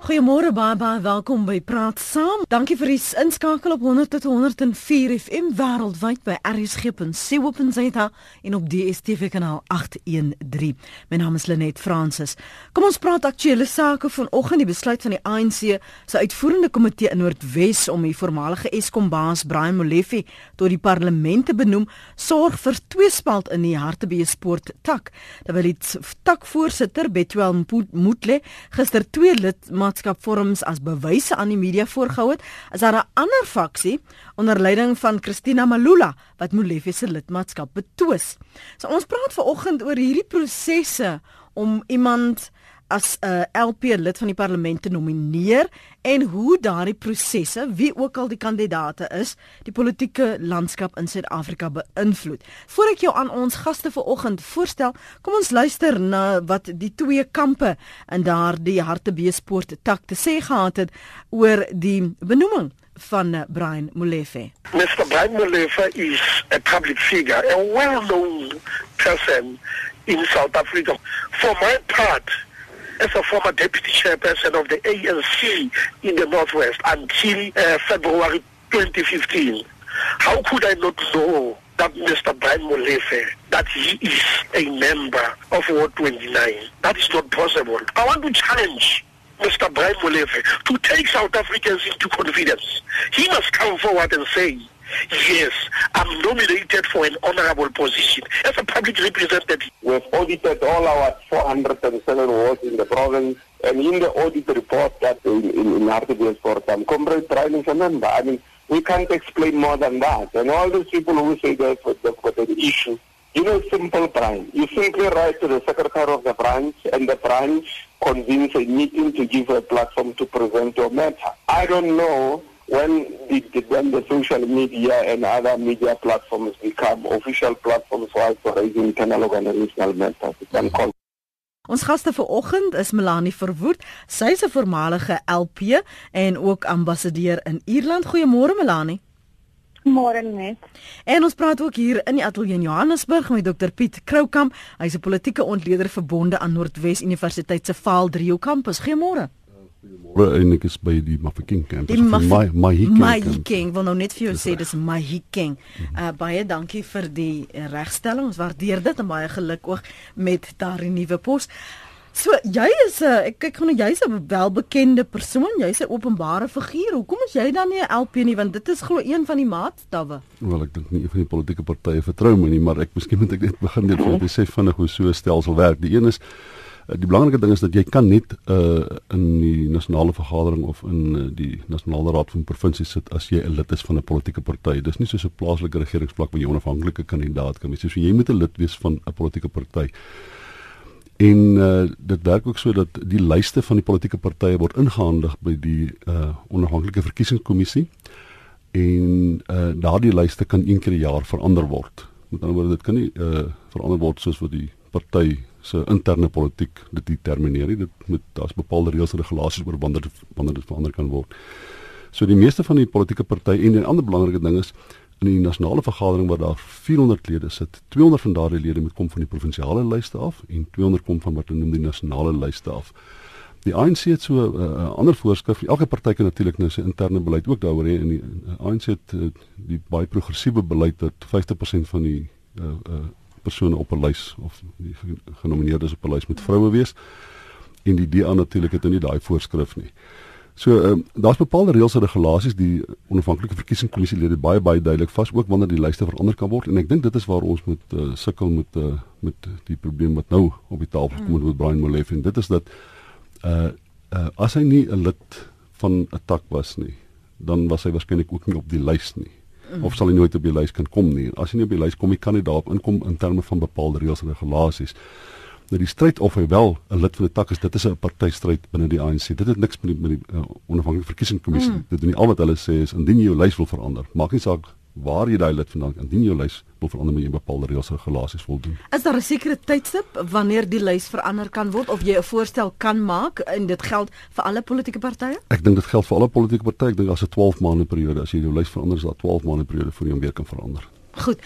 Goeiemôre baie baie welkom by Praat Saam. Dankie vir die inskakel op 100.104 FM wêreldwyd by rsg.co.za en op DStv kanaal 813. My naam is Lenet Fransis. Kom ons praat aktuelle sake vanoggend die besluit van die ANC se uitvoerende komitee in Noordwes om die voormalige Eskom baas Brian Molefe tot die parlement te benoem, sorg vir tweespalt in die Hartbeespoort tak. Terwyl die takvoorsitter Betwel Moetle gister twee lid lidmaatskapvorms as bewyse aan die media voorgehou het, is daar 'n ander faksie onder leiding van Christina Malula wat Molefe se lidmaatskap betwis. So ons praat ver oggend oor hierdie prosesse om iemand as 'n uh, LP lid van die parlement te nomineer en hoe daardie prosesse, wie ook al die kandidaate is, die politieke landskap in Suid-Afrika beïnvloed. Voordat ek jou aan ons gaste vanoggend voorstel, kom ons luister na wat die twee kampe in daardie hartebeespoort tak te sê gehad het oor die benoeming van uh, Brian Molefe. Mr. Brian Molefe is a public figure, a well-known person in South Africa. For my part, as a former deputy chairperson of the ANC in the Northwest until uh, February 2015. How could I not know that Mr. Brian Molefe, that he is a member of Ward 29? That is not possible. I want to challenge Mr. Brian Molefe to take South Africans into confidence. He must come forward and say, Yes, I'm nominated for an honorable position as a public representative. We've audited all our 407 wards in the province, and in the audit report that in, in, in Hartbeespoort, um, Comrade Brian is a member. I mean, we can't explain more than that. And all those people who say they've, they've got an issue, you know, simple, Brian. You simply write to the secretary of the branch, and the branch convenes a meeting to give a platform to present your matter. I don't know when the, when the social media and other media platforms become official platforms for raising internal organizational matters, it's uncalled. Ons gaste vanoggend is Melanie Verwoerd. Sy is 'n voormalige LP en ook ambassadeur in Ierland. Goeiemôre Melanie. Môre net. En ons praat ook hier in die ateljee in Johannesburg met Dr Piet Kroukamp. Hy's 'n politieke ontleder verbonde aan Noordwes Universiteit se Vaal 3 kampus. Goeiemôre. Goeiemôre en ek is by die Mafeking campus. Die my Mahikeng. Mahikeng wil nou net vir jou dis sê dis Mahikeng. Uh baie dankie vir die regstelling. Ons waardeer dit en baie geluk ook met daardie nuwe pos. So jy is 'n uh, ek kyk gou nou jy's 'n welbekende persoon, jy's 'n openbare figuur. Hoekom is jy dan nie 'n LP nie want dit is glo een van die maatstawwe. Wel ek dink nie een van die politieke partye vertrou my nie, maar ek miskien moet ek net begin net vir te sê vinnig hoe so 'n stelsel werk. Die een is Eh, die belangrike ding is dat jy kan net uh in die nasionale vergadering of in uh, die nasionale raad van provinsie sit as jy 'n lid is van 'n politieke party. Dis nie soos 'n plaaslike regeringsplek waar jy 'n onafhanklike kandidaat kan wees. So jy moet 'n lid wees van 'n politieke party. En uh dit werk ook so dat die lyste van die politieke partye word ingehandig by die uh onafhanklike verkiesingskommissie. En uh daardie lyste kan een keer per jaar verander word. Met ander woorde dit kan nie uh verander word soos wat die party se interne politiek dit determineer nie. Dit moet daar's bepaalde reëls en regulasies oor wanneer wanneer dit verander kan word. So die meeste van die politieke partye en 'n ander belangrike ding is in die nasionale vergadering waar daar 400 lede sit, 200 van daardie lede moet kom van die provinsiale lyste af en 200 kom van wat hulle noem die nasionale lyste af. Die ANC het so 'n uh, uh, ander voorskrif. Elke party kan natuurlik nou sy interne beleid ook daaroor hê en die uh, ANC het uh, die baie progressiewe beleid dat 50% van die uh, uh, persone op 'n lys of die genomineerdes op 'n lys moet vroue wees. En die DA natuurlik het nou nie daai voorskrif nie. So ehm um, daar's bepaalde reëls en regulasies die onafhanklike verkiesingskommissie lede baie baie duidelik vas ook wanneer die lyste verander kan word. En ek dink dit is waar ons moet uh, sukkel met uh, met die probleem wat nou op die tafel kom met Brian Molefe en dit is dat uh, uh as hy nie 'n lid van 'n tak was nie dan was hy waarskynlik ook nie op die lys nie mm. of sal hy nooit op die lys kan kom nie. As hy nie op die lys kom, kan hy daarop inkom in terme van bepaalde reëls en regulasies. Nou die stryd of hy wel 'n lid van die tak is, dit is 'n partystryd binne die ANC. Dit het niks met die met die uh, onafhanklike verkiesingskommissie. Mm. Dit doen nie al wat hulle sê is indien jy jou lys wil verander, maak nie saak waar jy daai lid vandaan indien jou lys wil verander met 'n bepaalde reëls en regulasies voldoen. Is daar 'n sekere tydstip wanneer die lys verander kan word of jy 'n voorstel kan maak en dit geld vir alle politieke partye? Ek dink dit geld vir alle politieke partye. Ek dink daar's 'n 12 maande periode as jy jou lys verander, is daar 12 maande periode voor jy hom weer kan verander. Goed.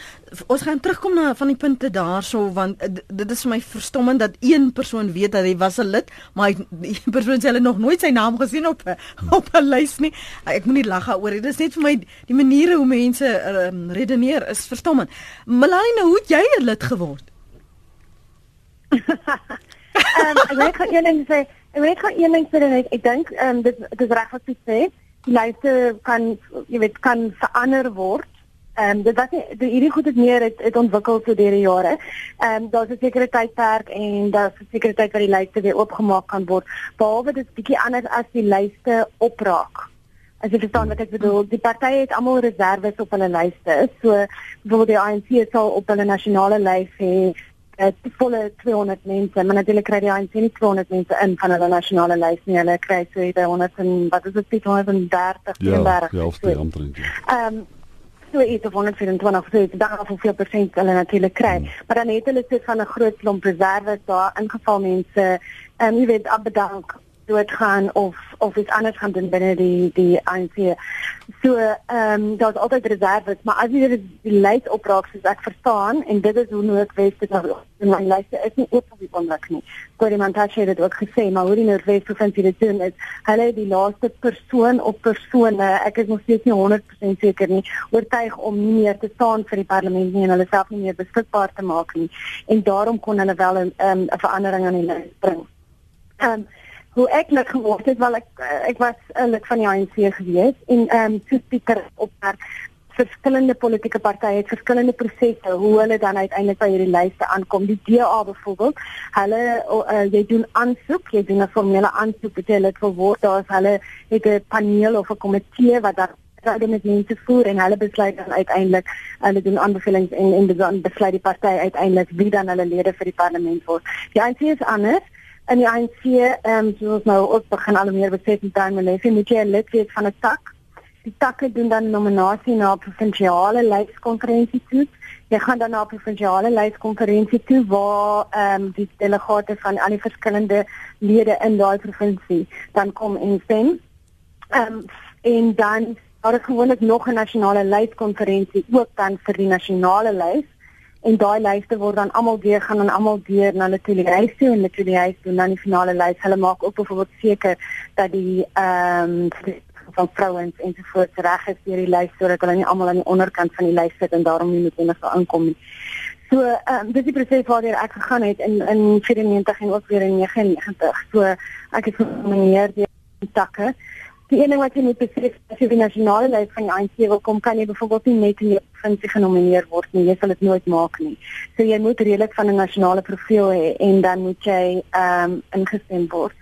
Ons gaan terugkom na van die punte daarso want uh, dit is vir my verstommend dat een persoon weet dat hy was 'n lid, maar hy, die persoon sê hulle nog nooit sy naam gesien op op 'n lys nie. Ek moet nie lag daaroor. Dit is net vir my die maniere hoe mense um, redeneer is verstommend. Melanie, hoe het jy 'n lid geword? Ehm um, ek wil een ding sê, ek wil net een ding sê ek, ek dink ehm um, dit dit is reg wat jy sê. Die lyste kan jy weet kan verander word. Ehm um, dit wat die hierdie goed het meer het, het ontwikkel so deur die jare. Ehm um, daar's 'n sekere tydperk en daar's 'n sekere tyd wat die lyste weer oopgemaak kan word. Behalwe dit is bietjie anders as die lyste opraak. As jy verstaan wat ek bedoel, die partye het almal reserves op hulle lyste. So bijvoorbeeld die ANC sal op hulle nasionale lys hê dit uh, volle 200 mense, maar natuurlik kry die ANC nie 200 mense in van hulle nasionale lys nie. Hulle kry so by 100 en wat is dit 130 ja, 34. Ja, ja, omtrent. Ehm so iets of 124 so iets dan of hoeveel persent hulle natuurlik kry. Hmm. Maar dan het hulle sit van 'n groot klomp reserves daar ingeval mense en um, jy weet afbedank doodgaan of of iets anders gaan doen binne die die ANC. So ehm um, daar's altyd reserves, maar as jy die lys opraak soos ek verstaan en dit is hoe Noordwes dit nou in lyste is nie oop op die oomblik nie. Gordie Montache het dit ook gesê, maar hoe die Noordwes provinsie dit doen is hulle die laaste persoon op persone, ek is nog steeds nie 100% seker nie, oortuig om nie meer te staan vir die parlement nie en hulle self nie meer beskikbaar te maak nie. En daarom kon hulle wel 'n um, 'n verandering aan die lys bring. Ehm um, hoe ek lid geword het, wel ek ek was 'n lid van die ANC gewees en ehm um, so speaker op daar verskillende politieke partye het verskillende prosesse hoe hulle dan uiteindelik by hierdie lyste aankom. Die DA byvoorbeeld, hulle uh, jy doen aansoek, jy doen 'n formele aansoek vir lid vir word. Daar's hulle het 'n paneel of 'n komitee wat dan hulle met mense voer en hulle besluit dan uiteindelik hulle doen aanbevelings en en dan besluit die party uiteindelik wie dan hulle lede vir die parlement word. Die ANC is anders in die ANC ehm um, soos nou ook begin al meer besef met daai mense moet jy 'n lid wees van 'n tak. Die takke doen dan nominasie na 'n provinsiale leidskonferensie toe. Jy gaan dan na 'n provinsiale leidskonferensie toe waar ehm um, die delegate van al die verskillende lede in daai provinsie dan kom en stem. Ehm um, en dan daar is gewoonlik nog 'n nasionale leidskonferensie ook dan vir die nasionale lys en daai lyste word dan almal weer gaan en almal weer na natuurlik huis toe en natuurlik huis doen dan die finale lys. Hulle maak ook byvoorbeeld seker dat die ehm um, van vrouens en so voort reg is deur die lys sodat hulle nie almal aan die onderkant van die lys sit en daarom nie noodwendig sal inkom nie. So ehm um, dis die proses waardeur ek gegaan het in in 94 en ook weer in 99. So ek het genomineer die takke die ene wat jy moet besef as jy die nasionale lys van die ANC wil kom, kan jy byvoorbeeld nie net in die provinsie genomineer word nie. Jy sal dit nooit maak nie. So jy moet redelik van 'n nasionale profiel hê en dan moet jy ehm um, ingestem word.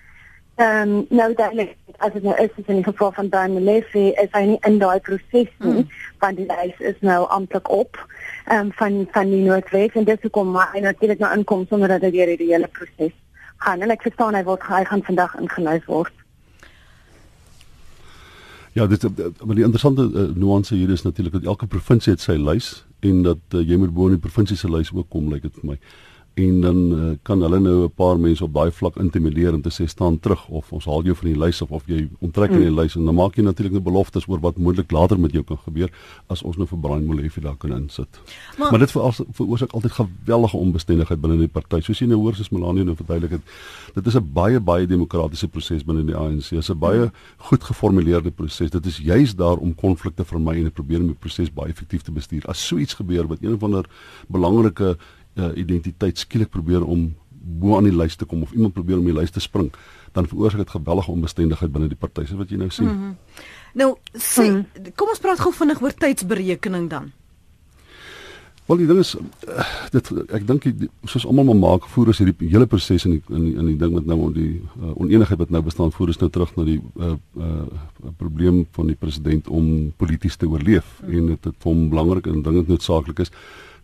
Ehm um, nou dat as dit nou is in die geval van Dan Molefe, is hy nie in daai proses nie, mm. want die lys is nou amptelik op ehm um, van van die Noordwes en dis hoekom maar hy natuurlik nou inkom sonder dat hy deur die hele proses gaan. En ek verstaan hy word hy gaan vandag ingelys word. Ja, dit maar die interessante uh, nuance hier is natuurlik dat elke provinsie het sy lys en dat uh, jy moet bo in die provinsie se lys ook kom lyk like dit vir my en dan uh, kan hulle nou 'n paar mense op daai vlak intimideer en te sê staan terug of ons haal jou van die lys of of jy onttrek in die mm. lys en dan maak jy natuurlik nou beloftes oor wat moontlik later met jou kan gebeur as ons nou vir Brian Molefe daar kan insit. Maar, maar dit veroorsaak altyd geweldige onbestendigheid binne die party. Soos jy nou hoor soos Melanie nou verduidelik het, dit is 'n baie baie demokratiese proses binne die ANC. Dit is 'n baie goed geformuleerde proses. Dit is juis daar om konflikte vermy en te probeer om die proses baie effektief te bestuur. As so iets gebeur wat een of ander belangrike uh, identiteit skielik probeer om bo aan die lys te kom of iemand probeer om die lys te spring, dan veroorsaak dit geweldige onbestendigheid binne die party. Dis wat jy nou sien. Mm -hmm. Nou, sê, mm kom ons praat gou vinnig oor tydsberekening dan. Wel die ding is uh, dit ek dink soos almal maar maak voer as hierdie hele proses in die, in die, in die ding wat nou die uh, onenigheid wat nou bestaan voer is nou terug na die uh, uh, probleem van die president om polities te oorleef mm -hmm. en dit het hom belangrik en dingend noodsaaklik is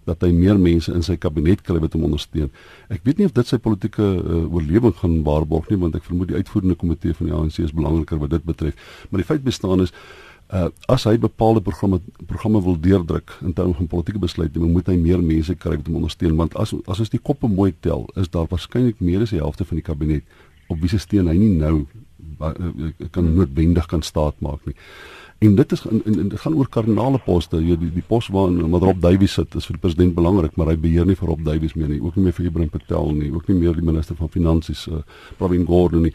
dat hy meer mense in sy kabinet kry wat hom ondersteun. Ek weet nie of dit sy politieke uh, oorlewing gaan waarborg nie want ek vermoed die uitvoerende komitee van die ANC is belangriker wat dit betref. Maar die feit bestaan is uh, as hy bepaalde programme programme wil deurdruk in terme van politieke besluite, moet hy meer mense kry hom ondersteun want as as ons die koppe mooi tel, is daar waarskynlik meer as die helfte van die kabinet op wie se steun hy nie nou uh, kan noodwendig kan staat maak nie. En dit is en, en dit gaan oor kardinale poste. Jy die die pos waar wat Rob Davies sit is vir die president belangrik, maar hy beheer nie vir Rob Davies meer nie, ook nie meer vir Ibrahim Patel nie, ook nie meer die minister van finansies uh, Pravin Gordhan nie.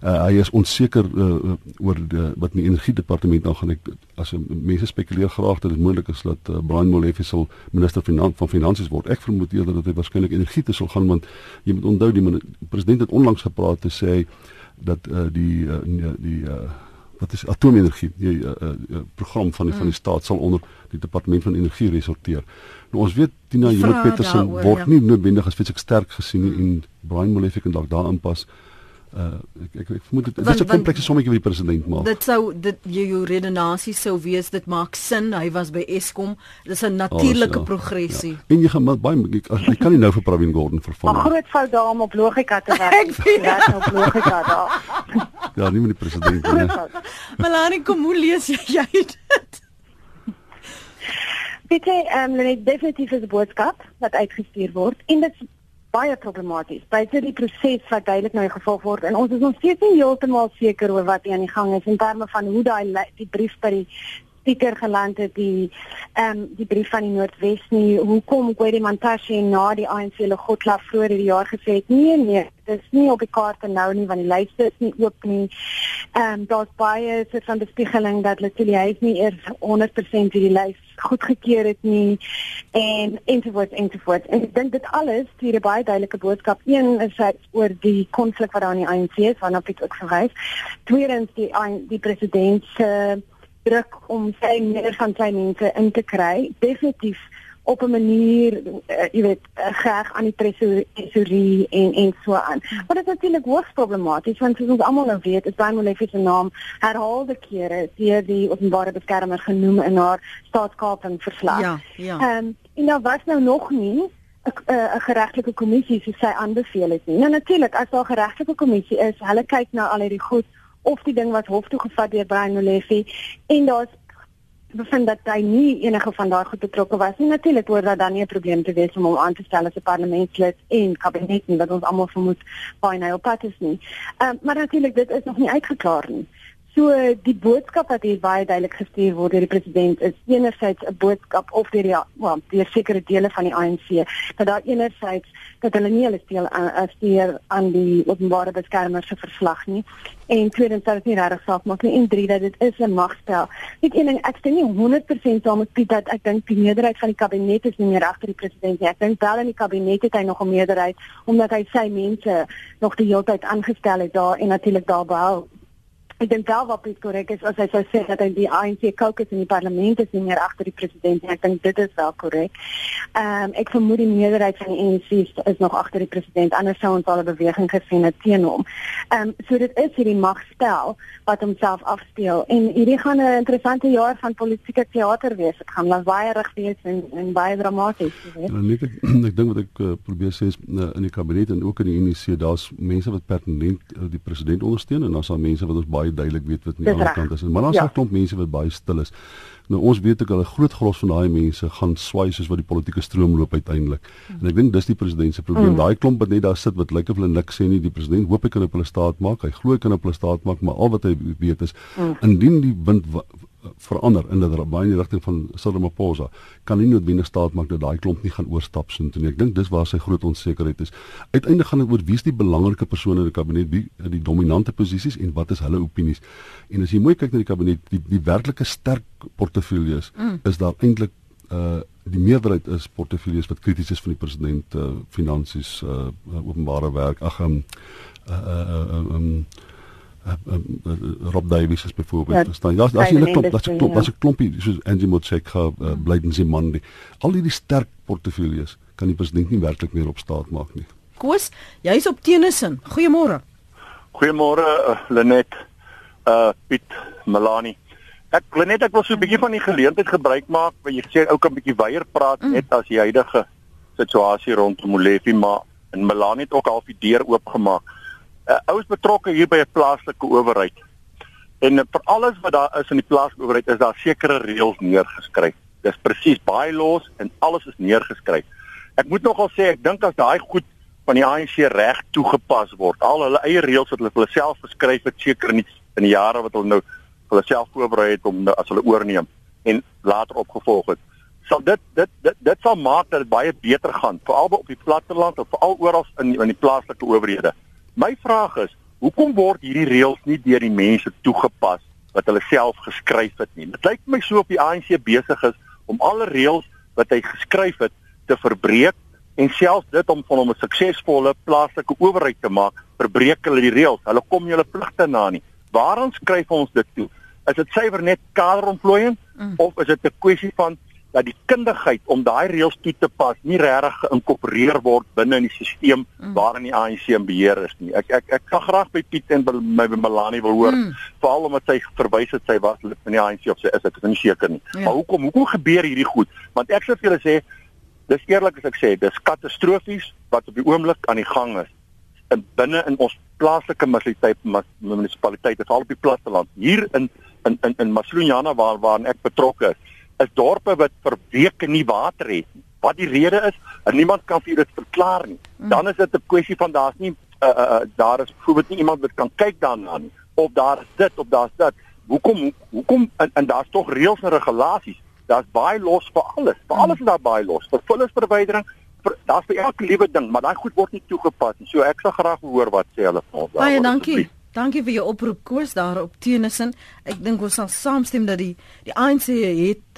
Uh, hy is onseker uh, oor die, wat die energiedepartement aangaan. Ek as mense spekuleer graag dat dit moontlik is dat uh, Brian Molefe sal minister van van finansies word. Ek vermoed eerder dat hy waarskynlik energie te sal gaan want jy moet onthou die president het onlangs gepraat te sê dat uh, die uh, die uh, wat is atoomenergie die uh, uh, program van die, mm. van die staat sal onder die departement van energie resorteer. Nou ons weet Tina Johannes Petersen word ja. nie noodwendig as fisiek sterk gesien nie mm. en Brian Molefe kan dalk daarin pas. Uh, ek, ek ek vermoed dit is 'n komplekse sommetjie wat die president maak. Dit sou dit jou, jou redenasie sou wees dit maak sin. Hy was by Eskom. Dis 'n natuurlike ja, progressie. Ja. En jy gaan baie ek, ek kan nie nou vir Pravin Gordhan vervang. 'n Groot fout daar om op logika te werk. ek werk op logika daar. ja, nie met die president nie. Melanie, kom hoe lees jy, jy dit? Dit is ehm um, definitief 'n boodskap wat uitgestuur word en dit baie problematies. Buite die proses wat duidelik nou gevolg word en ons is nog steeds nie heeltemal seker oor wat hier aan die gang is in terme van hoe daai die brief by die speaker geland het die ehm um, die brief van die Noordwes nie hoekom Gwede Mantashe na die ANC hulle godla vroeër die jaar gesê het nee nee dis nie op die kaarte nou nie want die lyste is nie oop nie. Ehm um, daar's baie soort van bespiegeling dat Letitia hy nie eers 100% die lys goedgekeur het nie en ensovoorts ensovoorts. En ek dink dit alles stuur 'n baie duidelike boodskap. Een is hy oor die konflik wat daar in die ANC is, waarna Piet ook verwys. Tweedens die die president se uh, druk om sy meer van sy mense in te kry definitief op 'n manier uh, jy weet uh, graag aan die tresorerie en en so aan. Maar dit is natuurlik hoogs problematies want soos ons almal nou weet, is Brian Molefe se naam herhaalde kere deur die openbare beskermer genoem in haar staatskaping verslag. Ja, ja. Ehm um, en nou was nou nog nie 'n geregtelike kommissie soos sy aanbeveel het nie. Nou natuurlik as daar 'n geregtelike kommissie is, hulle kyk na al hierdie goed of die ding was hof toe gevat deur Brian Molefe en daar's bevind dat hy nie enige van daai goed betrokke was nie. Natuurlik hoor dat dan nie 'n probleem te wees om hom aan te stel as 'n parlementslid en kabinet nie, wat ons almal vermoed by nou pat is nie. Ehm um, maar natuurlik dit is nog nie uitgeklaar nie. So die boodskap wat hier baie duidelik gestuur word deur die president is enerzijds 'n boodskap of deur die wel deur sekere dele van die ANC dat daar enerzijds dat hulle nie hulle steel as deur aan die openbare beskermer se verslag nie en tweedens dat dit nie regtig saak maak nie en drie dat dit is 'n magspel. Net een ding ek stem nie 100% saam met Piet dat ek dink die meerderheid van die kabinet is nie meer agter die president nie. Ek dink wel in die kabinet het hy nog 'n meerderheid omdat hy sy mense nog die hele tyd aangestel het daar en natuurlik daar behou Ek dink wel wat Piet korrek is as hy sou sê dat hy die ANC caucus in die parlement is nie meer agter die president nie. Ek dink dit is wel korrek. Ehm um, ek vermoed die meerderheid van die ANC is nog agter die president. Anders sou ons al 'n beweging gesien het teen hom. Ehm um, so dit is hierdie magspel wat homself afspeel en hierdie gaan 'n interessante jaar van politieke teater wees. Dit gaan baie rig wees en en baie dramaties wees. Ja, net ek ek dink wat ek uh, probeer sê is uh, in die kabinet en ook in die ANC daar's mense wat pertinent uh, die president ondersteun en daar's al mense wat ons baie duidelik weet wat aan die ander kant is. Maar daar's ja. 'n klomp mense wat baie stil is. Nou ons weet ook al 'n groot gros van daai mense gaan swai soos wat die politieke stroom loop uiteindelik. En ek dink dis die president se probleem. Mm. Daai klomp wat net daar sit wat lyk of hulle niks sê nie. Die president hoop hy kan op hulle staat maak. Hy glo hy kan op hulle staat maak, maar al wat hy weet is mm. indien die wind verander in dat baie in die rigting van Sodamaposa kan nie noodwendig staat maak dat daai klomp nie gaan oorstap so toe nie. Ek dink dis waar sy groot onsekerheid is. Uiteindelik gaan dit oor wie's die belangrike persone in die kabinet, wie die dominante posisies en wat is hulle opinies. En as jy mooi kyk na die kabinet, die die werklike sterk portefeuilles mm. is daar eintlik uh die meerderheid is portefeuilles wat krities is van die president uh finansies uh openbare werk ag um uh uh um, um uh, uh, Rob Davies is byvoorbeeld ja, verstaan. Ja, daar's 'n klomp, daar's 'n klomp, daar's 'n klompie soos Angie Motshekga, uh, hmm. Blyden Zimandi. Al hierdie sterk portefeuilles kan die president nie werklik meer op staat maak nie. Koos, jy's op Tennyson. Goeiemôre. Goeiemôre uh, Lenet. Uh Piet Melanie. Ek wil net ek wil so 'n bietjie van die geleentheid gebruik maak waar jy gesê ou kan 'n bietjie weier praat mm. net as die huidige situasie rondom Molefe maar en Melanie het ook al die deur oopgemaak uh, ouers betrokke hier by 'n plaaslike owerheid. En uh, vir alles wat daar is in die plaaslike owerheid is daar sekere reëls neergeskryf. Dis presies baie los en alles is neergeskryf. Ek moet nogal sê ek dink as daai goed van die ANC reg toegepas word, al hulle eie reëls wat hulle vir hulle self geskryf het seker in die, in die jare wat hulle nou hulle self voorberei het om as hulle oorneem en later opgevolg het sal dit dit dit dit sal maak dat dit baie beter gaan veral op die platteland of veral oral in in die plaaslike owerhede my vraag is hoekom word hierdie reëls nie deur die mense toegepas wat hulle self geskryf het nie dit lyk my so op die ANC besig is om alle reëls wat hy geskryf het te verbreek en selfs dit om van hom 'n suksesvolle plaaslike owerheid te maak, verbreek hulle die reëls. Hulle kom julle pligte na nie. Waaraan skryf ons dit toe? Is dit suiwer net kaderontplooiing mm. of is dit 'n kwessie van dat die kundigheid om daai reëls toe te pas nie regtig geïnkorporeer word binne in die stelsel mm. waarin die ANC in beheer is nie. Ek ek ek kan graag by Piet en by my by Melanie wil hoor, mm. veral omdat sy verwys het sy was lid van die ANC of sy is ek is nie seker nie. Ja. Maar hoekom hoekom gebeur hierdie goed? Want ek sê vir julle sê dis eerlik as ek sê, dis katastrofies wat op die oomblik aan die gang is in binne in ons plaaslike munisipaliteit munisipaliteite veral op die platteland hier in in in in Maslonyana waar waar ek betrokke is is dorpe wat vir weke nie water het nie wat die rede is en niemand kan vir dit verklaar nie mm. dan is dit 'n kwessie van daar's nie uh, uh, daar is byvoorbeeld nie iemand wat kan kyk daarna nie of daar is dit of daar's dit hoekom hoekom en, en daar's tog reëls en regulasies daar's baie los vir alles. Vir alles is daar baie los. Vir vullisverwydering, daar's vir elke liewe ding, maar daai goed word nie toegepas nie. So ek sal graag hoor wat sê hulle van ons. Baie dankie. Dankie vir jou oproep koers daar op Tenissen. Ek dink ons sal saamstem dat die die ANC het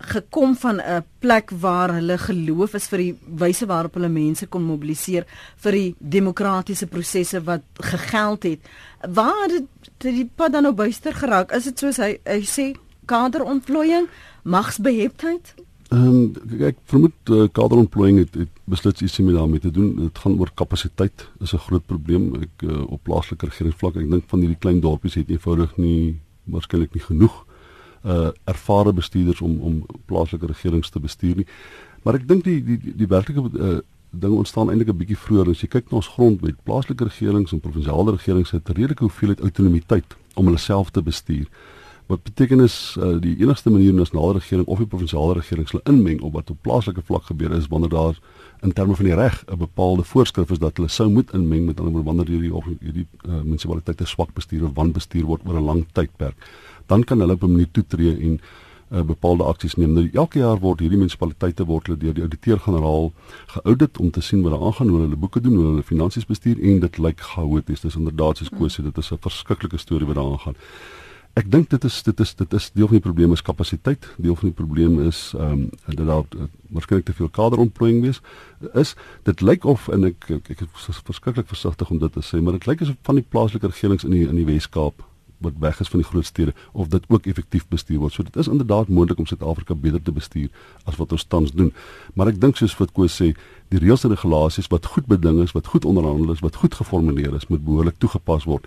gekom van 'n plek waar hulle geloof is vir die wyse waarop hulle mense kon mobiliseer vir die demokratiese prosesse wat gegeld het. Waar het dit die pad dan nou buister geraak? Is dit soos hy hy sê kaderontplooiing? magsbeheptheid? Ehm um, ek vermoed uh, kaderontplooiing het, het beslis iets mee daarmee te doen. Dit gaan oor kapasiteit. Is 'n groot probleem ek uh, op plaaslike regeringsvlak. Ek dink van hierdie klein dorpies het eenvoudig nie waarskynlik nie genoeg uh ervare bestuurders om om plaaslike regerings te bestuur nie. Maar ek dink die die die, die werklike uh ding ontstaan eintlik 'n bietjie vroeër as jy kyk na ons grondwet. Plaaslike regerings en provinsiale regerings het redelike hoeveelheid autonomiteit om hulle self te bestuur. Wat beteken is uh, die enigste manier nasionale regering of die provinsiale regering hulle inmeng op wat op plaaslike vlak gebeur is wanneer daar in terme van die reg 'n bepaalde voorskrif is dat hulle sou moet inmeng met ander wanneer hierdie hierdie uh, munisipaliteite swak bestuur of wanbestuur word oor 'n lang tydperk. Dan kan hulle op 'n manier toetree en uh, bepaalde aksies neem. Nou elke jaar word hierdie munisipaliteite word hulle deur die ouditeur-generaal geaudit om te sien wat daar aangaan, hoe hulle boeke doen, hoe hulle finansies bestuur en dit lyk chaoties. Dis inderdaad soos Kosie, dit is 'n verskriklike storie wat daar aangaan. Ek dink dit is dit is dit is deel van die probleem is kapasiteit. Deel van die probleem is ehm um, dat daar uh, waarskynlik te veel kaderontplooiing wees. Is dit lyk of en ek ek, ek is verskriklik versigtig om dit te sê, maar dit lyk asof van die plaaslike regerings in die in die Wes-Kaap wat weg is van die groot stede of dit ook effektief bestuur word. So dit is inderdaad moontlik om Suid-Afrika beter te bestuur as wat ons tans doen. Maar ek dink soos wat Koos sê, die reëls en regulasies wat goed beding is, wat goed onderhandel is, wat goed geformuleer is, moet behoorlik toegepas word.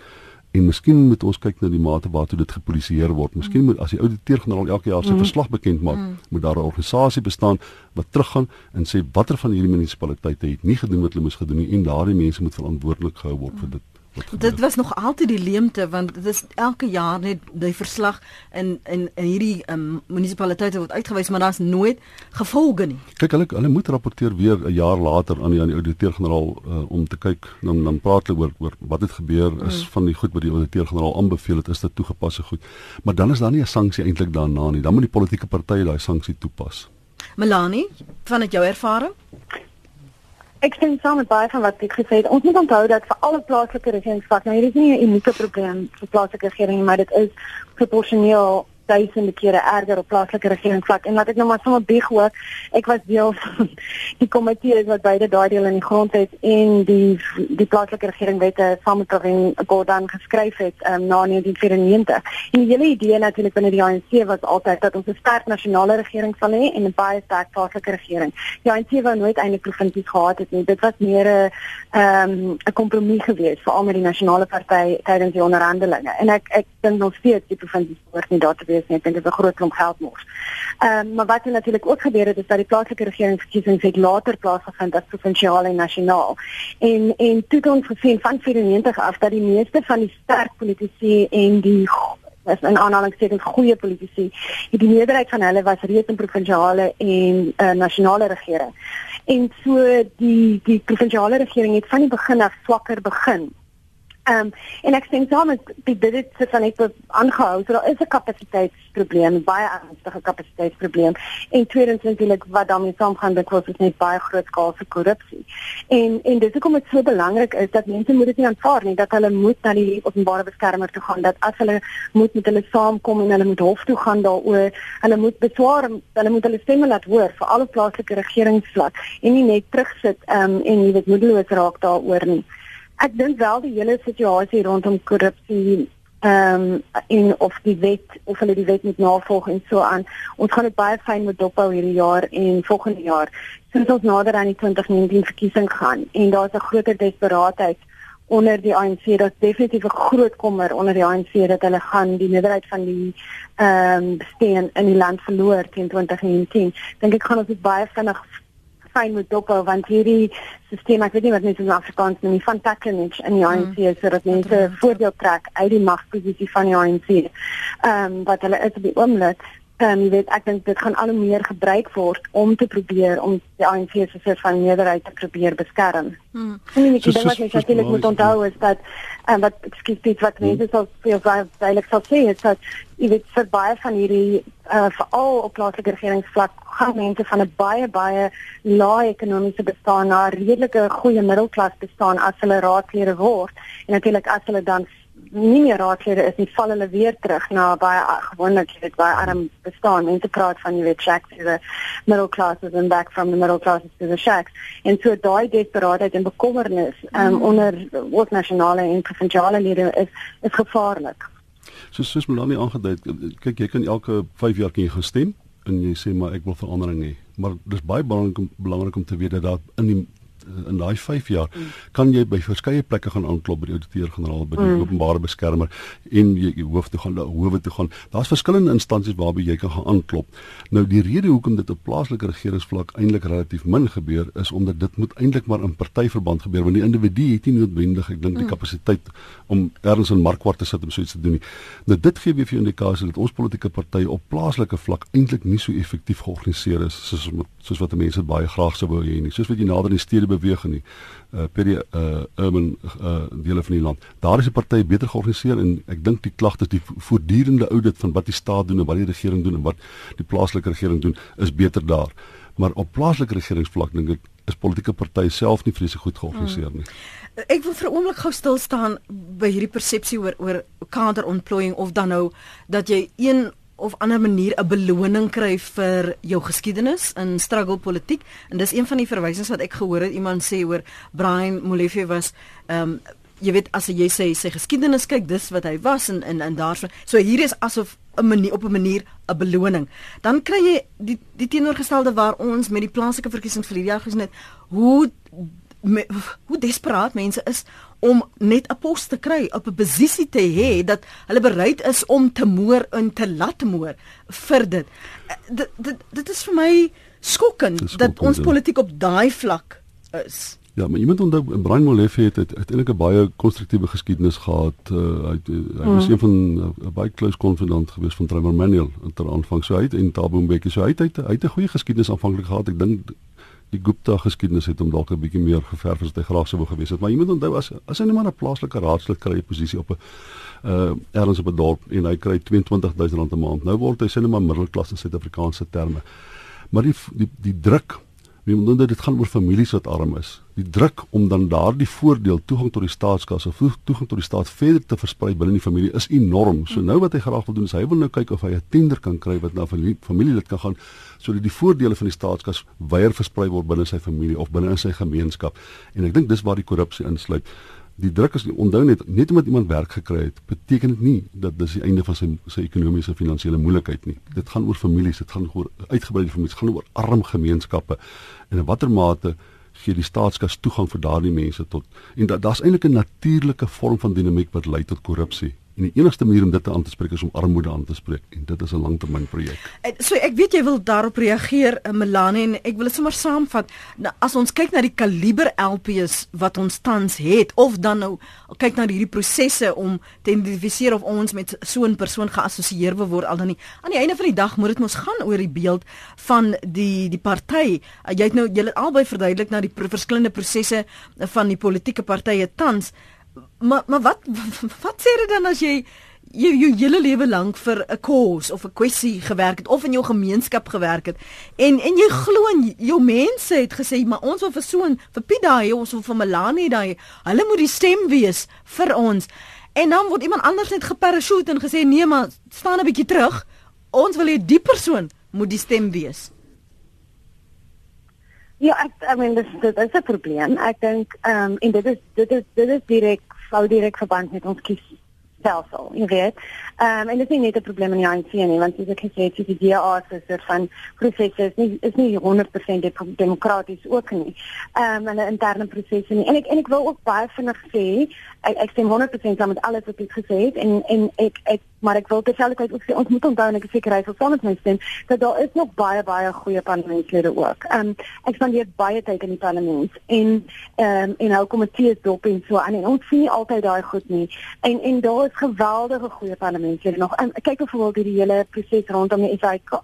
En miskien moet ons kyk na die mate waartoe dit gepolisieer word. Miskien moet as die ouditeur-generaal elke jaar sy mm. verslag bekend maak, mm. moet daar 'n organisasie bestaan wat teruggaan en sê watter van hierdie munisipaliteite het nie gedoen wat hulle moes gedoen nie en daardie mense moet verantwoordelik gehou word vir dit. Dit was nog altyd die leemte want dit is elke jaar net die verslag in in in hierdie um, munisipaliteite word uitgewys maar daar's nooit gevolge nie. Kyk hulle hulle moet rapporteer weer 'n jaar later aan die aan die ouditeur-generaal uh, om te kyk dan dan praat hulle oor oor wat het gebeur is mm. van die goed wat die ouditeur-generaal aanbeveel het is dit toegepasse goed. Maar dan is daar nie 'n sanksie eintlik daarna nie. Dan moet die politieke partye daai sanksie toepas. Melanie, vanuit jou ervaring? Ek sien saam met baie van wat ek gesê het. Ons moet onthou dat vir alle plaaslike regeringsvlak, nou hier is nie 'n unieke probleem vir plaaslike regering, maar dit is proporsioneel duisende kere erger op plaaslike regeringsvlak. En laat ek nou maar sommer bieg ook ek was deel van die komitee wat beide daai deel in die grond het en die die plaaslike regeringwette saam met Karin Gordon geskryf het um, na 1994 en die hele idee natuurlik binne die ANC was altyd dat ons 'n sterk nasionale regering sal hê en 'n baie sterk plaaslike regering. Die ANC wou nooit eintlik provinsies gehad het nie. Dit was meer 'n ehm, 'n um, kompromie geweest veral met die nasionale party tydens die onderhandelinge en ek ek dink nog steeds die provinsies hoort nie daar te wees nie. Ek dink dit is 'n groot klomp geld mors. Ehm um, maar wat natuurlik ook gebeur het is dat die plaaslike regeringsverkiesings het later plaasgevind as provinsiale en nasionaal. En en toe het ons gesien van 94 af dat die meeste van die sterk politici en die was 'n aanhalingstekens goeie politici, die meerderheid van hulle was reeds in provinsiale en uh, nasionale regering. En so die die provinsiale regering het van die begin af swakker begin Ehm um, en ek sien saam met die dit het van net aangehou. So daar is 'n kapasiteitsprobleem, baie ernstige kapasiteitsprobleem. En tweedens natuurlik wat daarmee saamgaan dit was net baie groot skaalse korrupsie. En en dis hoekom dit so belangrik is dat mense moet dit nie aanvaar nie dat hulle moet na die openbare beskermer toe gaan, dat as hulle moet met hulle saamkom en hulle moet hof toe gaan daaroor, hulle moet beswaar, hulle moet hulle stemme laat hoor vir alle plaaslike regeringsvlak en nie net terugsit ehm um, en jy weet moedeloos raak daaroor nie ek dink wel die hele situasie rondom korrupsie ehm um, in of die wet of hulle die wet moet navolg en so aan. Ons gaan dit baie fyn met dophou hierdie jaar en volgende jaar. Sinds ons nader aan die 2019 verkiesing gaan en daar's 'n groter desperaatheid onder die ANC. Daar's definitief 'n groot kommer onder die ANC dat hulle gaan die meerderheid van die ehm um, steen in die land verloor teen 2019. Dink ek gaan ons dit baie vinnig fyn moet dophou want hierdie stelsel ek weet nie wat mense in Afrikaans noem van patronage in die ANC mm. sodat mense voordeel trek uit die magposisie van die ANC. Ehm um, wat hulle is op die oomblik en um, weet ek dink dit gaan al hoe meer gebruik word om te probeer om die ANC se soort van meerderheid te probeer beskerm. Hmm. En ek dink wat jy natuurlik moet onthou is dat en um, wat ekskuus dit wat hmm. mense sal veel duidelik sal sê is dat jy weet vir baie van hierdie uh, veral op plaaslike regeringsvlak gaan mense van 'n baie baie lae ekonomiese bestaan na 'n redelike goeie middelklas bestaan as hulle raadslede word en natuurlik as hulle dan nie meer raadslede is nie, val hulle weer terug na baie gewoonlik dit baie arm bestaan. Mense praat van jy weet shacks to the middle classes and back from the middle classes to the shacks. En so daai desperaatheid en bekommernis um, mm. onder ook nasionale en provinsiale lede is is gevaarlik. So soos Melanie aangedui het, kyk jy kan elke 5 jaar kan jy gaan stem en jy sê maar ek wil verandering hê. Maar dis baie belangrik om belangrik om te weet dat daar in die in daai 5 jaar kan jy by verskeie plekke gaan aanklop by die ouditeur-generaal by die mm. openbare beskermer en jy, jy hoof toe gaan hoewe toe gaan. Daar's verskillende instansies waarby jy kan gaan aanklop. Nou die rede hoekom dit op plaaslike regeringsvlak eintlik relatief min gebeur is omdat dit moet eintlik maar in partyverband gebeur want die individu het nie noodwendig ek dink die mm. kapasiteit om ergens in markkwart te sit om so iets te doen nie. Nou dit gee weer vir jou 'n indikasie dat ons politieke partye op plaaslike vlak eintlik nie so effektief georganiseer is soos soos wat mense baie graag sou wou hê nie. Soos wat jy nader in die stede beweeg in die uh peri uh urban uh dele van die land. Daar is die partye beter georganiseer en ek dink die klagtes die voortdurende audit van wat die staat doen en wat die regering doen en wat die plaaslike regering doen is beter daar. Maar op plaaslike regeringsvlak dink ek is politieke partye self nie vreeslik goed georganiseer nie. Hmm. Ek wil vir 'n oomblik gou stil staan by hierdie persepsie oor oor kaderontplooiing of dan nou dat jy een of ander manier 'n beloning kry vir jou geskiedenis in struggle politiek en dis een van die verwysings wat ek gehoor het iemand sê oor Brian Molefe was ehm um, jy weet as jy sê sy geskiedenis kyk dis wat hy was en en, en daarso. So hier is asof 'n manier op 'n manier 'n beloning. Dan kry jy die die teenoorgestelde waar ons met die plaaslike verkiesings vir hierdie jaar gesien het hoe me, hoe desperaat mense is om net 'n pos te kry op 'n posisie te hê dat hulle bereid is om te moer en te laat moer vir dit. Eh, dit dit, dit is vir my skokkend dat ons ja. politiek op daai vlak is. Ja, maar iemand onder Brian Molefe het uiteindelik 'n baie konstruktiewe geskiedenis gehad. Uh, hy hy was mm. een van 'n uh, baie close confidant geweest van Trevor Manuel ter aanvang so uit en Thabo Mbeki so uit uit hy het 'n goeie geskiedenis aanvanklik gehad. Ek dink die Gupta geskiedenis het hom dalk 'n bietjie meer geverf as hy graag sou wou gewees het. Maar jy moet onthou as as hy net maar 'n plaaslike raadslid kry 'n posisie op 'n uh ergens op 'n dorp en hy kry R22000 'n maand. Nou word hy sê net maar middelklas in Suid-Afrikaanse terme. Maar die die die druk Wie moet dan dit gaan oor families wat arm is. Die druk om dan daardie voordeel toegang tot die staatskas of toegang tot die staat verder te versprei binne die familie is enorm. So nou wat hy graag wil doen is hy wil nou kyk of hy 'n tender kan kry wat na familie familielid kan gaan sodat die voordele van die staatskas wyer versprei word binne sy familie of binne in sy gemeenskap. En ek dink dis waar die korrupsie insluit die druk is onthou net net omdat iemand werk gekry het beteken dit nie dat dis die einde van sy sy ekonomiese finansiële moeilikheid nie. Dit gaan oor families dit gaan oor uitgebreide families gaan oor arm gemeenskappe. En in watter mate gee die staatskas toegang vir daardie mense tot en da, daar's eintlik 'n natuurlike vorm van dinamiek wat lei tot korrupsie En die enigste manier om dit aan te spreek is om armoede aan te spreek en dit is 'n langtermynprojek. So ek weet jy wil daarop reageer, eh, Melanie, en ek wil dit sommer saamvat. Nou, as ons kyk na die kaliber LPs wat ons tans het of dan nou kyk na hierdie prosesse om te identifiseer of ons met so 'n persoon geassosieer word al dan nie. Aan die einde van die dag moet dit mos gaan oor die beeld van die die party. Jy het nou julle albei verduidelik na die verskillende prosesse van die politieke partye tans maar maar wat wat sê dit dan as jy jy jou hele lewe lank vir 'n cause of 'n kwessie gewerk het of in jou gemeenskap gewerk het en en jy glo in jou mense het gesê maar ons wil vir so 'n vir Piet daai ons wil vir Melanie daai hulle moet die stem wees vir ons. En dan word iemand anders net geparachute en gesê nee maar staan 'n bietjie terug ons wil hê die persoon moet die stem wees Ja, ek I mean dis dit is 'n probleem. Ek dink ehm um, en dit is dit is dit is direk sou direk verband met ons kies stelsel, jy weet. Ehm um, en dit is net 'n probleem in die ANC nie, want soos ek gesê het, die DA se soort van prosesse is nie is nie 100% demokraties ook nie. Ehm um, 'n interne prosesse nie. En ek en ek wil ook baie vinnig sê, ek, ek stem 100% saam met alles wat jy gesê het en en ek ek maar ek wil terselfdertyd ook sê ons moet onthou en ek seker hy sal saam met my stem dat daar is nog baie baie goeie parlementslede ook. Ehm um, ek spandeer baie tyd in die parlement en ehm um, en hou komitees dop en so aan en ons sien nie altyd daai goed nie. En en daar is geweldige goeie parlementslede nog. Um, kyk byvoorbeeld hierdie hele proses rondom die SAIK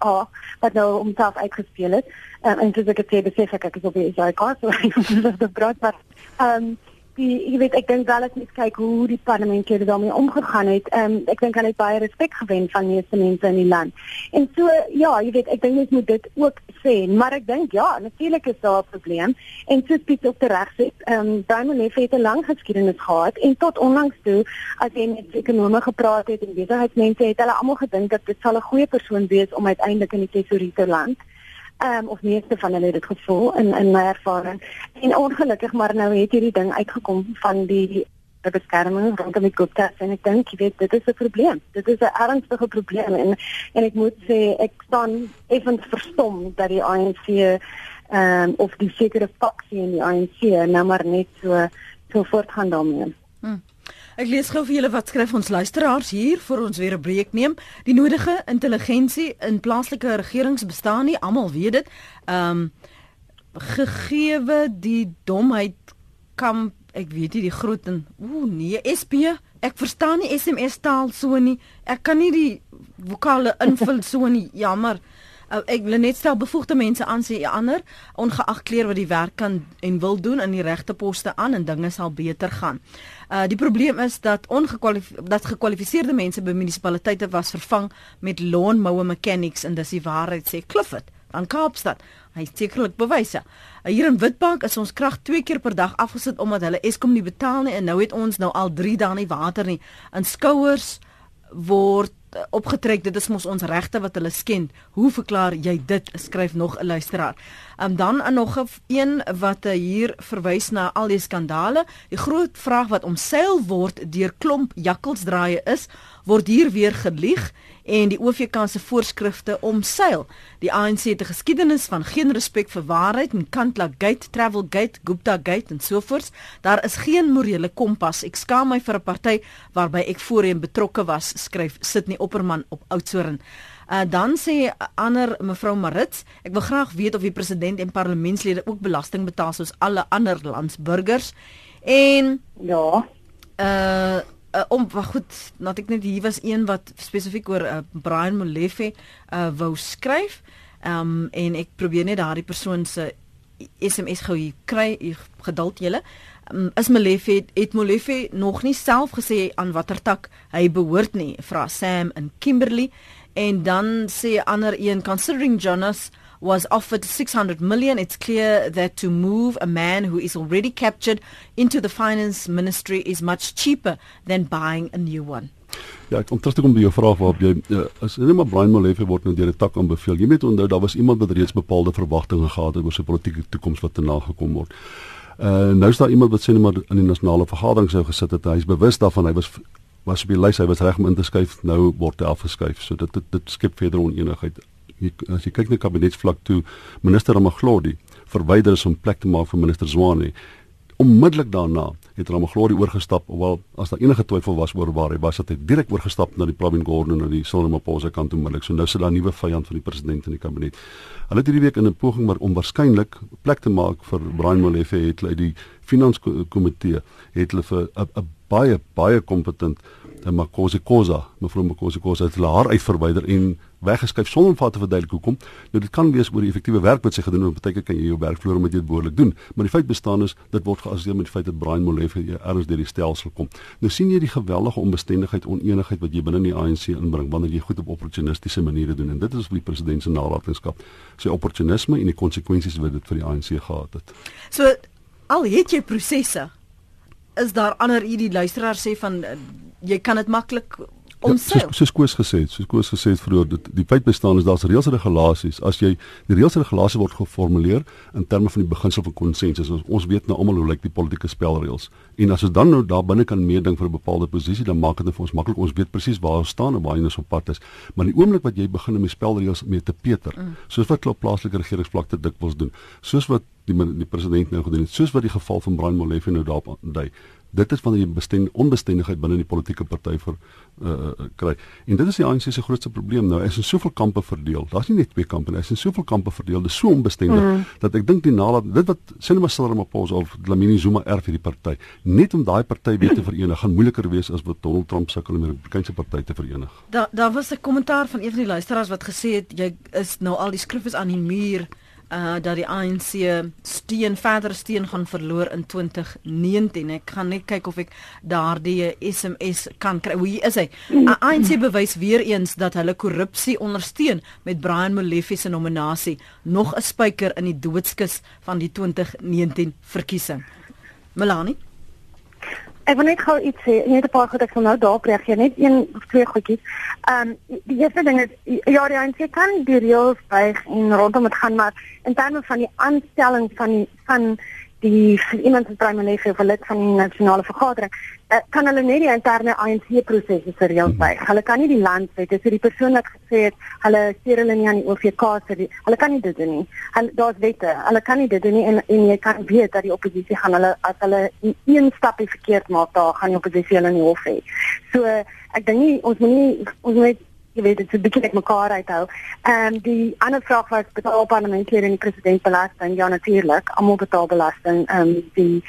wat nou homself uitgespeel het. Um, en soos ek het sê besef ek ek is op die SAIK so ek moet dit brood maar ehm die jy weet ek dink wel as mens kyk hoe die parlementêre daarmee omgegaan het, um, ek dink hulle het baie respek gewen van meeste mense in die land. En so ja, jy weet ek dink mens moet dit ook sê, maar ek dink ja, natuurlik is daar 'n probleem en soos Piet ook reg sê, ehm um, Diamond het 'n lang geskiedenis gehad en tot onlangs toe as jy met ekonome gepraat het en besigheidsmense het hulle almal gedink dat dit sal 'n goeie persoon wees om uiteindelik in die tesourier te land ehm um, of meeste van hulle het dit gevoel in in my ervaring. En ongelukkig maar nou het hierdie ding uitgekom van die die beskerming rondom die Gupta en ek dink jy weet dit is 'n probleem. Dit is 'n ernstige probleem en en ek moet sê ek staan effens verstom dat die ANC ehm um, of die sekere faksie in die ANC nou maar net so so voortgaan daarmee. Hmm. Ek lees gou vir julle wat skryf ons luisteraars hier vir ons weer 'n breek neem. Die nodige intelligensie in plaaslike regerings bestaan nie, almal weet dit. Ehm um, gegeewe die domheid kam ek weet nie die groot en ooh nee, SP, ek verstaan nie SMS taal so nie. Ek kan nie die vokale invul so nie. Jammer. Uh, ek wil net stel bevoegde mense aan sê ander ongeag kleer wat die werk kan en wil doen in die regte poste aan en dinge sal beter gaan. Uh die probleem is dat ongekwalifiseerde dat gekwalifiseerde mense by munisipaliteite was vervang met lawnmower mechanics en dis die waarheid sê Clifford aan Kaapstad. Hy het sekerlik bewyse. Uh, hier in Witbank is ons krag 2 keer per dag afgesit omdat hulle Eskom nie betaal nie en nou het ons nou al 3 dae nie water nie. In skouers word opgetrek. Dit is mos ons regte wat hulle skend. Hoe verklaar jy dit? Skryf nog 'n luisteraar. Um, dan nog 'n een wat uh, hier verwys na al die skandale. Die groot vraag wat omseil word deur klomp jakkalsdraaie is word hier weer gelieg en die OVK se voorskrifte omseil. Die ANC het 'n geskiedenis van geen respek vir waarheid en Kantla Gate, Travel Gate, Gupta Gate en so voort. Daar is geen morele kompas. Ek skaam my vir 'n party waarby ek voorheen betrokke was, skryf Sydney Opperman op Oudtshoorn. Uh, dan sê ander mevrou Marits, ek wil graag weet of die president en parlementslede ook belasting betaal soos alle ander landsburgers. En ja, uh uh, om wat goed, nou ek net hier was een wat spesifiek oor uh, Brian Molefe uh, wou skryf. Ehm um, en ek probeer net daardie persoon se SMS gou hier kry, geduld julle. Um, is Molefe het, het Molefe nog nie self gesê aan watter tak hy behoort nie, vra Sam in Kimberley. En dan sê ander een considering Jonas was offered 600 million. It's clear that to move a man who is already captured into the finance ministry is much cheaper than buying a new one. Ja, ek om terug te kom by jou vraag waarop jy uh, as net maar Brian Molefe word nou deur die tak aanbeveel. Jy moet onthou daar was iemand wat reeds bepaalde verwagtinge gehad het oor sy politieke toekoms wat te nagekom word. Uh nou is daar iemand wat sê net maar in die nasionale vergadering sou gesit het. Hy is bewus daarvan hy was was op die lys, hy was reg om in te skuif. Nou word hy afgeskuif. So dit dit, dit skep verder onenigheid jy, as jy kyk na kabinetsvlak toe minister Ramaglodi verwyder is om plek te maak vir minister Zwane. Onmiddellik daarna het Ramaglodi oorgestap hoewel as daar enige twyfel was oor waar hy was het hy direk oorgestap na die Pravin Gordhan na die Sonamaposa kant onmiddellik. So nou sit daar 'n nuwe vyand van die president in die kabinet. Hulle het hierdie week in 'n poging maar om waarskynlik plek te maak vir Brian Molefe het hulle die finanskomitee het hulle vir 'n baie baie kompetent Makosi Khoza, mevrou Makosi Khoza het hulle haar uitverwyder en weggeskuif sonder om vir te verduidelik hoekom. Nou dit kan wees oor die effektiewe werk wat sy gedoen het, partykeer kan jy jou werk verloor omdat jy dit behoorlik doen, maar die feit bestaan is dit word geassosieer met die feit dat Brian Molefe ergens deur die stelsel kom. Nou sien jy die geweldige onbestendigheid, onenigheid wat jy binne die ANC inbring wanneer jy goed op opportunistiese maniere doen en dit is vir die president se nalatenskap, sy opportunisme en die konsekwensies wat dit vir die ANC gehad het. So al het jy prosesse is daar ander hierdie luisteraar sê van uh, jy kan dit maklik omseil. Ja, soos soos Koos gesê het, soos Koos gesê het vroeër, dit die feit bestaan is daar's reëls en regulasies. As jy die reëls en regulasies word geformuleer in terme van die beginsel van konsensus. Ons, ons weet nou almal hoe lyk die politieke spelreëls. En as ons dan nou daar binne kan meeding vir 'n bepaalde posisie, dan maak dit nou vir ons maklik. Ons weet presies waar ons staan en waar ons op pad is. Maar die oomblik wat jy begin om die spelreëls mee te peter, mm. soos wat plaaslike regeringsvlak te dikwels doen, soos wat die die president nou gedoen het, soos wat die geval van Brian Molefe nou daarop dui dit is wanneer jy besten onbestendigheid binne die politieke party vir uh, kry. En dit is die ANC se grootste probleem nou. Is in soveel kampe verdeel. Daar's nie net twee kampe nie, is in soveel kampe verdeel. Dit is so onbestendig mm. dat ek dink die nalat dit wat Sinema Ramaphosa of Dlamini Zuma erf hierdie party, net om daai party weer te verenig, gaan moeiliker wees as wat Donald Trump sukkel om die Republikeinse party te verenig. Daar daar was 'n kommentaar van een van die luisteraars wat gesê het jy is nou al die skrif is aan die muur uh dat die ANC steen verder steen gaan verloor in 2019. Ek gaan net kyk of ek daardie SMS kan kry. Hoe is hy? Uh, ANC bewys weer eens dat hulle korrupsie ondersteun met Brian Molefe se nominasie, nog 'n spyker in die doodskus van die 2019 verkiesing. Melanie Ek wil net gou iets sê, net 'n paar goed ek sal nou daarop reageer, net een of twee goedjies. Ehm um, die eerste ding is ja, die ANC kan die reëls buig en rondom dit gaan, maar in terme van die aanstelling van van die iemand se primaire vir lid van die nasionale vergadering uh, kan hulle net die interne ANC prosesse vir reël by. Hulle kan nie die land sê dis die persoon wat gesê het hulle steer hulle nie aan die OVK se hulle kan nie dit doen nie. Hulle daar's wette. Hulle kan nie dit doen nie en en jy kan weet dat die oppositie gaan hulle as hulle een stapie verkeerd maak, daar gaan die oppositie hulle nie hof hê. So ek dink nie ons moet nie ons moet jy weet dit is 'n bietjie net mekaar uithou. Ehm um, die ander vraag was betaal parlementêre en die president belasting. Ja natuurlik, almal betaal belasting. Ehm um, die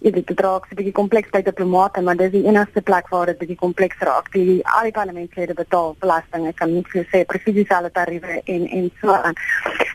jy weet dit raak 'n bietjie kompleks by diplomate, maar dis die enigste plek waar dit bietjie kompleks raak. Die al die parlementslede betaal belasting. Ek kan nie vir sê presies dieselfde tariewe en en so aan.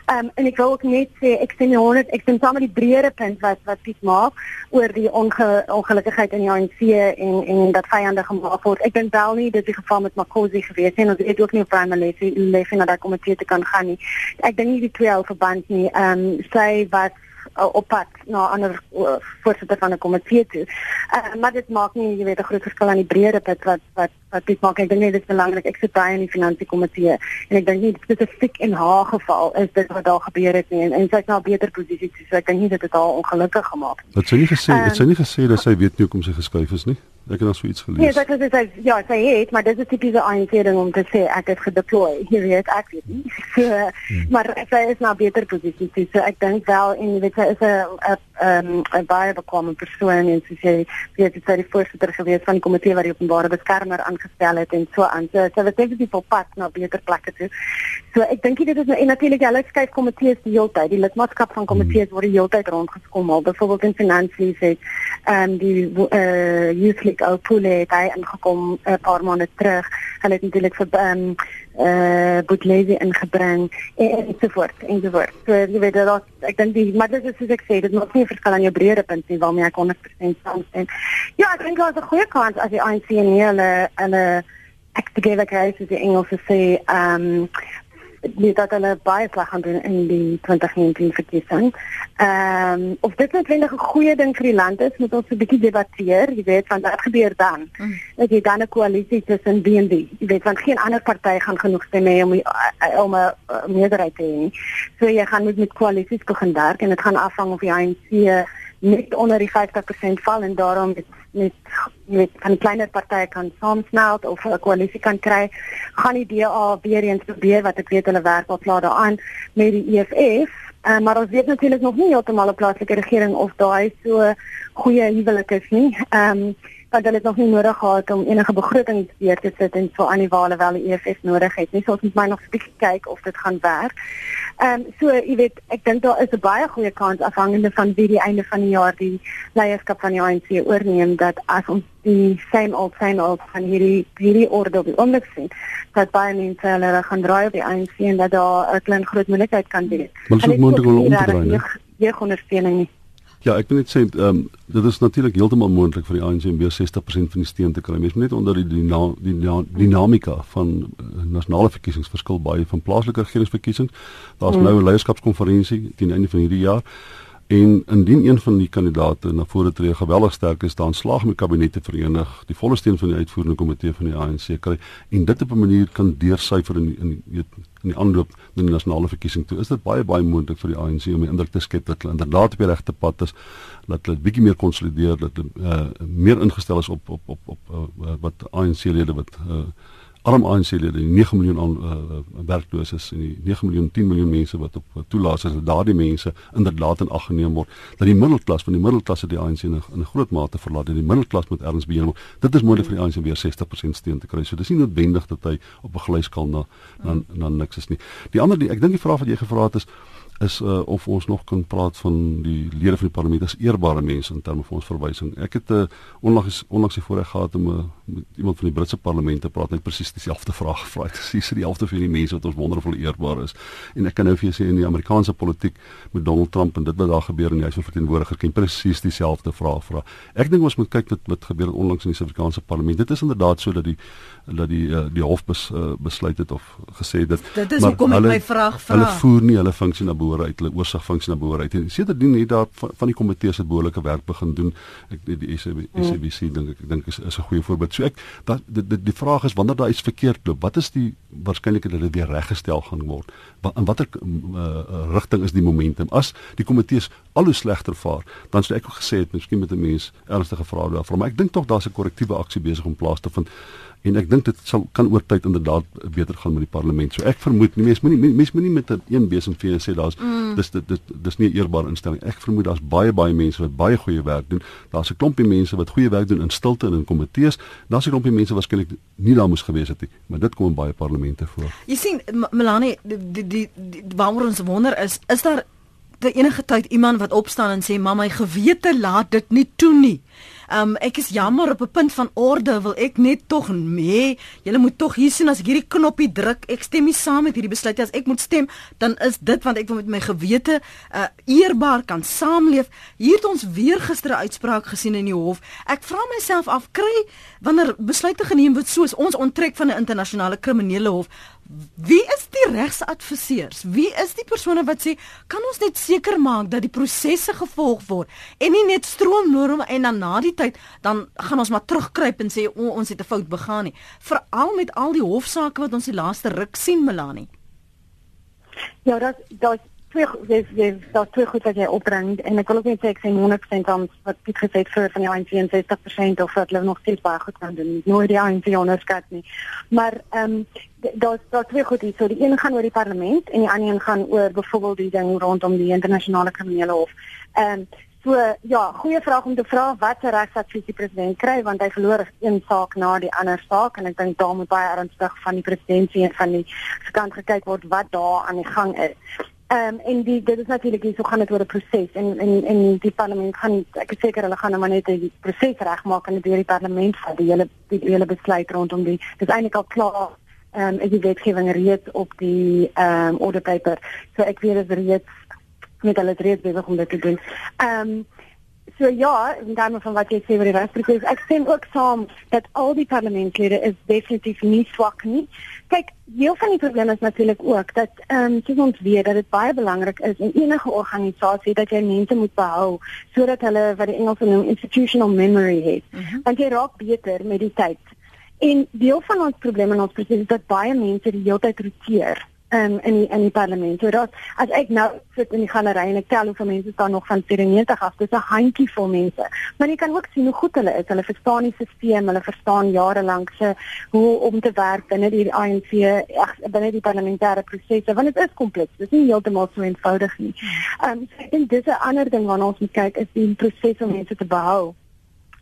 Ehm um, en ek wil ook net sê ek sien honderd ek sien saam met die breëre punt wat wat Piet maak oor die onge, ongelukkigheid in die ANC en en dat vyande gemaak word. Ek dink wel nie dit is die geval met Makosi gewees nie. Ons het ook nie op primary level level na daai komitee te kan gaan nie. Ek dink nie die twee hou verband nie. Ehm um, sy was uh, op pad na 'n ander uh, voorsitter van 'n komitee toe. Uh, maar dit maak nie jy weet 'n groot verskil aan die breëre pad wat wat wat dit maak. Ek dink dit is belangrik. Ek sit baie in die finansie komitee en ek dink nie spesifiek in haar geval is dit wat daar gebeur het nie en, en sy het nou 'n beter posisie, so ek dink nie dit het haar ongelukkig gemaak. Wat sy nie gesê, um, het sy nie gesê dat sy weet nie hoekom sy geskuif is nie? Ek het al so iets gelees. Nee, dit is sy ja, sy het, maar dis 'n tipiese aankering om te sê ek het gedeploy. Jy weet ek weet nie. So, hmm. maar sy is nou beter posisie. So ek dink wel en jy weet sy is 'n 'n 'n baie bekwame persoon en sy sê sy het sy die voorsitter gewees van die komitee waar die openbare beskermer aangestel het en so aan. So sy was definitief op pad na beter plekke toe. So ek dink dit is nou en natuurlik hulle skryf komitees die hele tyd. Die lidmaatskap van komitees word die hele tyd rondgeskommel. Byvoorbeeld in finansies het ehm um, die eh uh, youth Patrick Opule het hy ingekom 'n uh, paar maande terug. Hulle het natuurlik vir ehm eh Boetlezi ingebring en, so voort en so voort. So jy weet dat ek dink die maar dit is soos ek sê, dit maak nie verskil aan jou breëre punt nie waarmee ek 100% saamstem. Ja, ek dink daar's 'n goeie kans as die ANC en hulle hulle ek dink ek het gesê die Engelse sê ehm um, nie dat hulle baie sleg gaan doen in die 2019 verkiesing. Ehm um, of dit netwendig 'n goeie ding vir die land is, moet ons 'n bietjie debatteer, jy weet, want wat gebeur dan? Mm. Dat jy dan 'n koalisie tussen BNB, jy weet, want geen ander party gaan genoeg stemme hê om om 'n meerderheid te hê. So jy gaan moet met koalisies begin werk en dit gaan afhang of die ANC net onder die 50% val en daarom met met met van kleiner partye kan saamsmelt of 'n koalisie kan kry, gaan die DA weer eens probeer wat ek weet hulle werk al klaar daaraan met die EFF. Uh, maar ons weet natuurlik nog nie heeltemal 'n plaaslike regering of daai so goeie huwelik is nie. Ehm um, want hulle het nog nie nodig gehad om enige begroting weer te sit en so aan die wale wel die EFF nodig het nie. So ons moet maar nog 'n bietjie kyk of dit gaan werk. Ehm um, so jy weet, ek dink daar is 'n baie goeie kans afhangende van wie die einde van die jaar die leierskap van die ANC oorneem dat as ons die same old same old van hierdie hierdie orde op die oomblik sien, dat baie mense hulle gaan draai op die ANC en dat daar 'n klein groot moeilikheid kan wees. Maar dit is moontlik om te draai. Jy ondersteuning nie. Ja, ek wil net sê ehm um, dit is natuurlik heeltemal moontlik vir die ANC om weer 60% van die steun te kry. Mens moet net onder die die, die, die dinamika van uh, nasionale verkiesings verskil baie van plaaslike regeringsverkiesings. Daar's mm. nou 'n leierskapskonferensie teen einde van hierdie jaar. En indien een van die kandidaate na vore tree geweldig sterk is, dan slaag my kabinet te verenig, die volle steun van die uitvoerende komitee van die ANC kry en dit op 'n manier kan deursyfer in in weet in die aanloop na die nasionale verkiesing toe. Is dit baie baie moontlik vir die ANC om die indruk te skep dat hulle inderdaad op die regte pad is, dat hulle bietjie meer konsolideer, dat hulle uh, meer ingestel is op op op op uh, wat ANC-lede wat uh, arm ANC-lede, die 9 miljoen aan uh, werklooses en die 9 miljoen 10 miljoen mense wat op toelaat is dat daardie mense inderdaad in ag geneem word. Dat die middelklas van die middelklas het die ANC in 'n groot mate verlaat en die middelklas moet erns beheer word. Dit is moontlik vir die ANC weer 60% steun te kry. So dis nie noodwendig dat hy op 'n gelyskaal na na na niks is nie. Die ander die ek dink die vraag wat jy gevra het is is uh, of ons nog kan praat van die lede van die parlement as eerbare mense in terme van ons verwysing. Ek het 'n uh, eh, onlangs onlangs die voorreg gehad om uh, met iemand van die Britse parlement te praat net presies dieselfde vraag gevra. Ek sê sy die helfte van die mense wat ons wondervol eerbaar is. En ek kan nou vir jou sê in die Amerikaanse politiek met Donald Trump en dit wat daar gebeur in die huis van verteenwoordigers kan presies dieselfde vraag vra. Ek dink ons moet kyk wat wat gebeur het onlangs in die Suid-Afrikaanse parlement. Dit is inderdaad so dat die dat die uh, die hof bes, uh, besluit het of gesê dit Dit is hoekom ek my vraag vra. Hulle voer nie hulle funksie na behoor uit, hulle oorsigfunksie na behoor uit. En sedertdien het daar van, van die komitee se behoorlike werk begin doen. Ek die, die SABC mm. dink ek dink is is 'n goeie voorbeeld. So ek dat die, die, die vraag is wanneer daar iets verkeerd loop, wat is die waarskynlikheid dat dit weer reggestel gaan word? Wat in watter uh, rigting is die momentum? As die komitees al hoe slegter vaar, dan sou ek ook gesê het miskien met 'n mens ernstige vrae daarvoor, maar ek dink tog daar's 'n korrektiewe aksie besig om plaas te vind en ek dink dit sal kan oor tyd inderdaad beter gaan met die parlement. So ek vermoed nie mense moenie mense moenie met 'n een besem vee sê daar's mm. dis dit dis dis nie 'n eerbare instelling. Ek vermoed daar's baie baie mense wat baie goeie werk doen. Daar's 'n klompie mense wat goeie werk doen in stilte en in komitees. Daar's 'n klompie mense waarskynlik nie daar moes gewees het nie, maar dit kom in baie parlemente voor. Jy sien Melanie die die, die, die waaroor ons wonder is is daar enige tyd iemand wat opstaan en sê mamma my gewete laat dit nie toe nie. Um ek is jammer op 'n punt van orde wil ek net tog nee, julle moet tog hier sien as ek hierdie knoppie druk, ek stem nie saam met hierdie besluit as ek moet stem, dan is dit want ek wil met my gewete uh eerbaar kan saamleef. Hier het ons weer gister 'n uitspraak gesien in die hof. Ek vra myself af, kry wanneer besluite geneem word soos ons onttrek van 'n internasionale kriminele hof, Wie is die regsadviseurs? Wie is die persone wat sê kan ons net seker maak dat die prosesse gevolg word en nie net stroomloop en dan na die tyd dan gaan ons maar terugkruip en sê o, ons het 'n fout begaan nie. Veral met al die hofsaake wat ons die laaste ruk sien Melanie. Ja, dat dat twee dis dis daar twee goed wat jy opbring en ek wil ook net sê ek sien 100% aan wat Piet gesê het vir van die 61% of wat hulle nog steeds baie goed kan doen. Nooit die ANC onderskat nie. Maar ehm um, daar's daar twee goed hier. So die een gaan oor die parlement en die ander een gaan oor byvoorbeeld die ding rondom die internasionale kriminele hof. Ehm um, So ja, goeie vraag om te vra wat se regsadvies die president kry want hy verloor een saak na die ander saak en ek dink daar moet baie ernstig van die presidentsie en van die kant gekyk word wat daar aan die gang is. Ehm um, en die dit is natuurlik hier so gaan dit oor 'n proses en en en die parlement gaan ek is seker hulle gaan nou maar net die proses regmaak en dit deur die parlement vat die hele die hele besluit rondom die dis eintlik al klaar. Ehm um, is die wetgewing reeds op die ehm um, order paper. So ek weet dit reeds met hulle reeds besig om dit te doen. Ehm um, So ja, in terme van wat jy sê oor die regsproses, ek stem ook saam dat al die parlementslede is definitief nie swak nie. Kyk, deel van die probleem is natuurlik ook dat ehm um, soos ons weet dat dit baie belangrik is in enige organisasie dat jy mense moet behou sodat hulle wat die Engels noem institutional memory het. Mm -hmm. Want jy raak beter met die tyd. En deel van ons probleem in ons proses is dat baie mense die hele tyd roteer um, in die, in die parlement. So dat as ek nou sit in die galery en ek tel hoeveel mense staan nog van 94 af, dis 'n handjievol mense. Maar jy kan ook sien hoe goed hulle is. Hulle verstaan die stelsel, hulle verstaan jare lank se hoe om te werk binne die ANC, ag binne die parlementêre prosesse, want dit is kompleks. Dit is nie heeltemal so eenvoudig nie. Ehm um, so ek dink dis 'n ander ding waarna ons moet kyk is die proses om mense te behou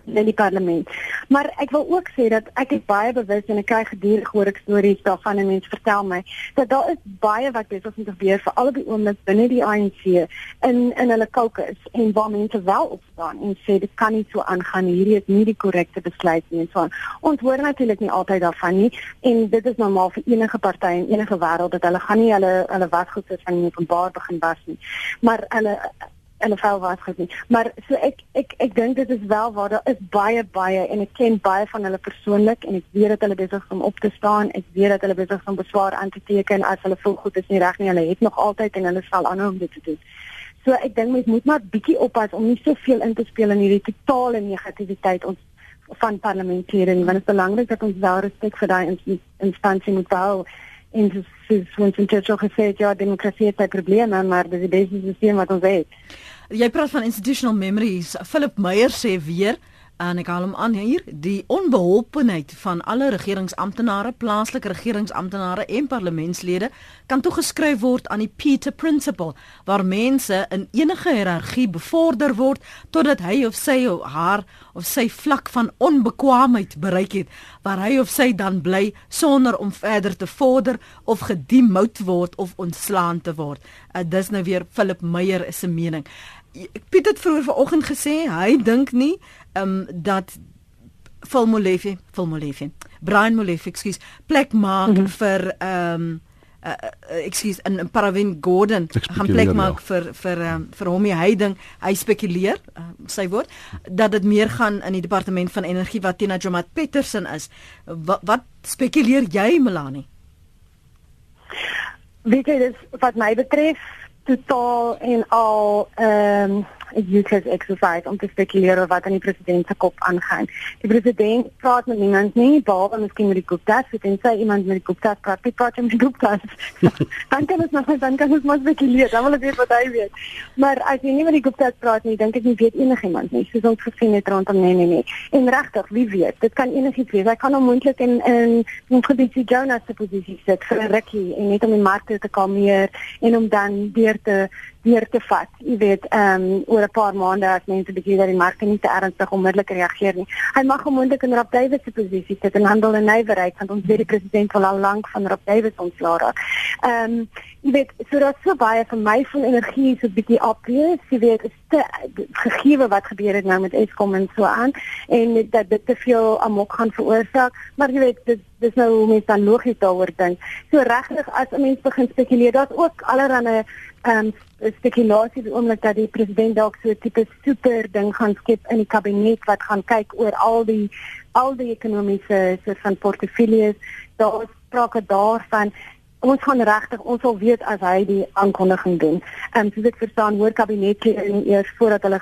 in die parlement. Maar ek wil ook sê dat ek is baie bewus en ek kry gedurig hoor ek stories daarvan en mense vertel my dat daar is baie wat besig om te gebeur vir al die oomblik binne die ANC in in hulle caucus en waar mense wel opstaan en sê dit kan nie so aangaan hierdie is nie die korrekte besluit nie en so aan. Ons hoor natuurlik nie altyd daarvan nie en dit is normaal vir enige party in enige wêreld dat hulle gaan nie hulle hulle wasgoed soos van openbaar begin was nie. Maar hulle en 'n vel was gesien. Maar so ek ek ek dink dit is wel waar daar is baie baie en ek ken baie van hulle persoonlik en ek weet dat hulle besig is om op te staan. Ek weet dat hulle besig is om beswaar aan te teken as hulle voel goed is nie reg nie. Hulle het nog altyd en hulle sal aanhou om dit te doen. So ek dink mens moet maar bietjie oppas om nie soveel in te speel in hierdie totale negativiteit ons van parlementêre nie want dit is belangrik dat ons wel respek vir daai instansie moet hou en soos Winston Churchill gesê het, ja, demokrasie het probleme, maar dis die beste stelsel wat ons het. Jy praat van institutional memories. Philip Meyer sê weer en ek haal hom aan hier die onbeholpenheid van alle regeringsamptenare, plaaslike regeringsamptenare en parlementslede kan toegeskryf word aan die Peter Principle waar mense in enige hiërargie bevorder word totdat hy of sy of haar of sy vlak van onbekwaamheid bereik het waar hy of sy dan bly sonder om verder te vorder of gedemout word of ontslaan te word. Uh, dis nou weer Philip Meyer se mening. Piet het vroeër vanoggend gesê hy dink nie ehm um, dat Phil Molefe, Phil Molefe, Brian Molefe, ekskuus, plek maak mm -hmm. vir ehm um, uh, uh, ekskuus in, in Paravin Gordon gaan plek maak ja. vir vir um, vir hom die heiding. Hy spekuleer, uh, sy woord, dat dit meer gaan in die departement van energie wat Tina Jomat Petersen is. Wat, wat spekuleer jy Melanie? Weet jy dis wat my betref totaal en al ehm um, useless exercise om te spekuleer oor wat aan die president se kop aangaan. Die president praat met niemand nie, behalwe miskien met die Gupta's, so dit sê iemand met die Gupta's praat, die praat met die Gupta's. dan kan ons nog dan kan ons maar spekuleer, dan wil ek weet wat hy weet. Maar as jy nie met die Gupta's praat nie, dink ek nie weet enigiemand nie, soos ons gesien het rondom nee nee nee. En regtig, wie weet, dit kan enigiets wees. Hy kan onmoontlik in in 'n posisie Jonas se posisie sit vir 'n rukkie en net om die markte te kalmeer en om dan weer te weer te vat. Jy weet, ehm um, oor 'n paar maande as mense bietjie dat die markte nie te ernstig onmiddellik reageer nie. Hy mag gemoonlik in Rob Davis se posisie sit in handel en nywerheid want ons weet die president wil al lank van Rob Davis ontslaa raak. Ehm um, jy weet, so dat so baie van my vol energie so bietjie obvious, jy weet, is te gegee wat gebeur het nou met Eskom en so aan en dat dit te veel amok gaan veroorsaak, maar jy weet, dit dis nou hoe mense dan logies daaroor dink. So regtig as 'n mens begin spekuleer, daar's ook allerlei ehm um, spekulasie oomblik dat die president dalk so 'n tipe super ding gaan skep in die kabinet wat gaan kyk oor al die al die ekonomiese soort van portefeuilles. Daar is sprake daarvan ons gaan regtig ons sal weet as hy die aankondiging doen. Ehm um, soos ek verstaan hoor kabinetlede eers voordat hulle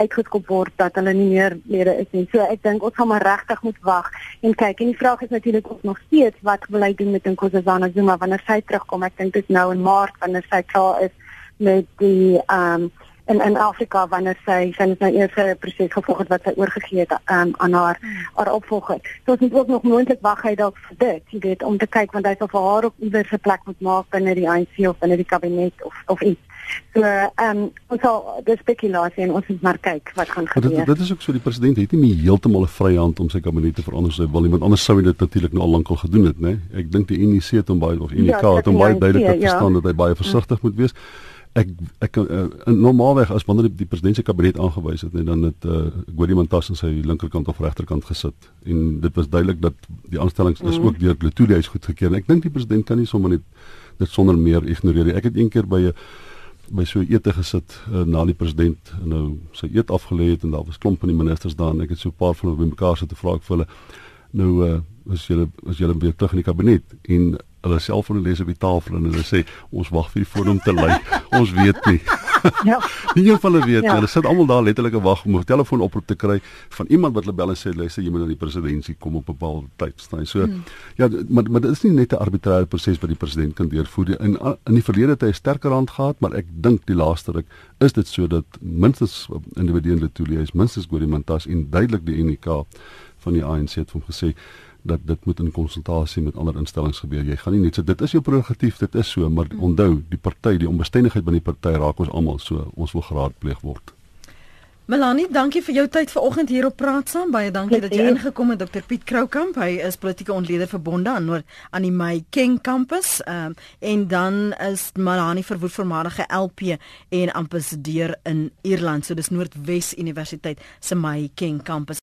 uitgeskop word dat hulle nie meer lede is nie. So ek dink ons gaan maar regtig moet wag en kyk. En die vraag is natuurlik ook nog steeds wat wil hy doen met Nkosazana Zuma wanneer sy terugkom? Ek dink dit is nou in Maart wanneer sy klaar is met die ehm um, in in Afrika wanneer sy sy het nou eers 'n proses gevolg het wat sy oorgegee het um, aan haar hmm. haar opvolger. So ons moet ook nog moontlik wag hy dalk vir dit, jy weet, om te kyk want hy sal vir haar ook iewers 'n plek moet maak binne die ANC of binne die kabinet of of iets. So ehm um, ons sal dis spekulasie en ons moet maar kyk wat gaan gebeur. Dit, dit is ook so die president het nie meer heeltemal 'n vrye hand om sy kabinet te verander as hy wil nie, want anders sou hy dit natuurlik nou al lankal gedoen het, né? Ek dink die NEC het hom baie of UNK ja, het hom baie duidelik ja. verstaan dat hy baie versigtig mm. moet wees ek ek uh, normaalweg as wanneer die, die president se kabinet aangewys het en dan het uh, Gordie Montas aan sy linkerkant of regterkant gesit. En dit was duidelik dat die aanstellings is mm. ook deur Letoile huis goedgekeur. En ek dink die president kan nie sommer net dit sonder meer ignoreer nie. Ek het een keer by 'n by so ete gesit uh, na die president nou sy eet afgelê het en daar was klomp van die ministers daar en ek het so 'n paar van hulle bymekaar sit te vra ek vir hulle nou uh, as julle as julle weer terug in die kabinet? En hulle selfoon lees op die tafel en hulle sê ons wag vir die foon om te lui. ons weet nie. ja. Nie een van hulle weet ja. Hulle sit almal daar letterlik wag om 'n telefoon oproep te kry van iemand wat hulle bel en sê luister jy moet na die presidentskap kom op 'n bepaalde tyd staan. So hmm. ja, maar maar dit is nie net 'n arbitrêre proses wat die president kan deurvoer nie. In in die verlede het hy 'n sterker hand gehad, maar ek dink die laaste ruk is dit so dat minstens individuele toelie is minstens Gorimantas en duidelik die UNK van die ANC het hom gesê dat dit moet in konsultasie met ander instellings gebeur. Jy gaan nie net so dit is jou prerogatief, dit is so, maar onthou, die party, die onbestendigheid binne die party raak ons almal so. Ons wil geraadpleeg word. Melanie, dankie vir jou tyd vanoggend hier op Praat Saam. Baie dankie dat jy ingekom het Dr Piet Kroukamp. Hy is politieke ontleder verbonde aan Noord aan die My King kampus. Ehm um, en dan is Melanie verwoed voormalige LP en ambassadeur in Ierland. So dis Noordwes Universiteit se My King kampus.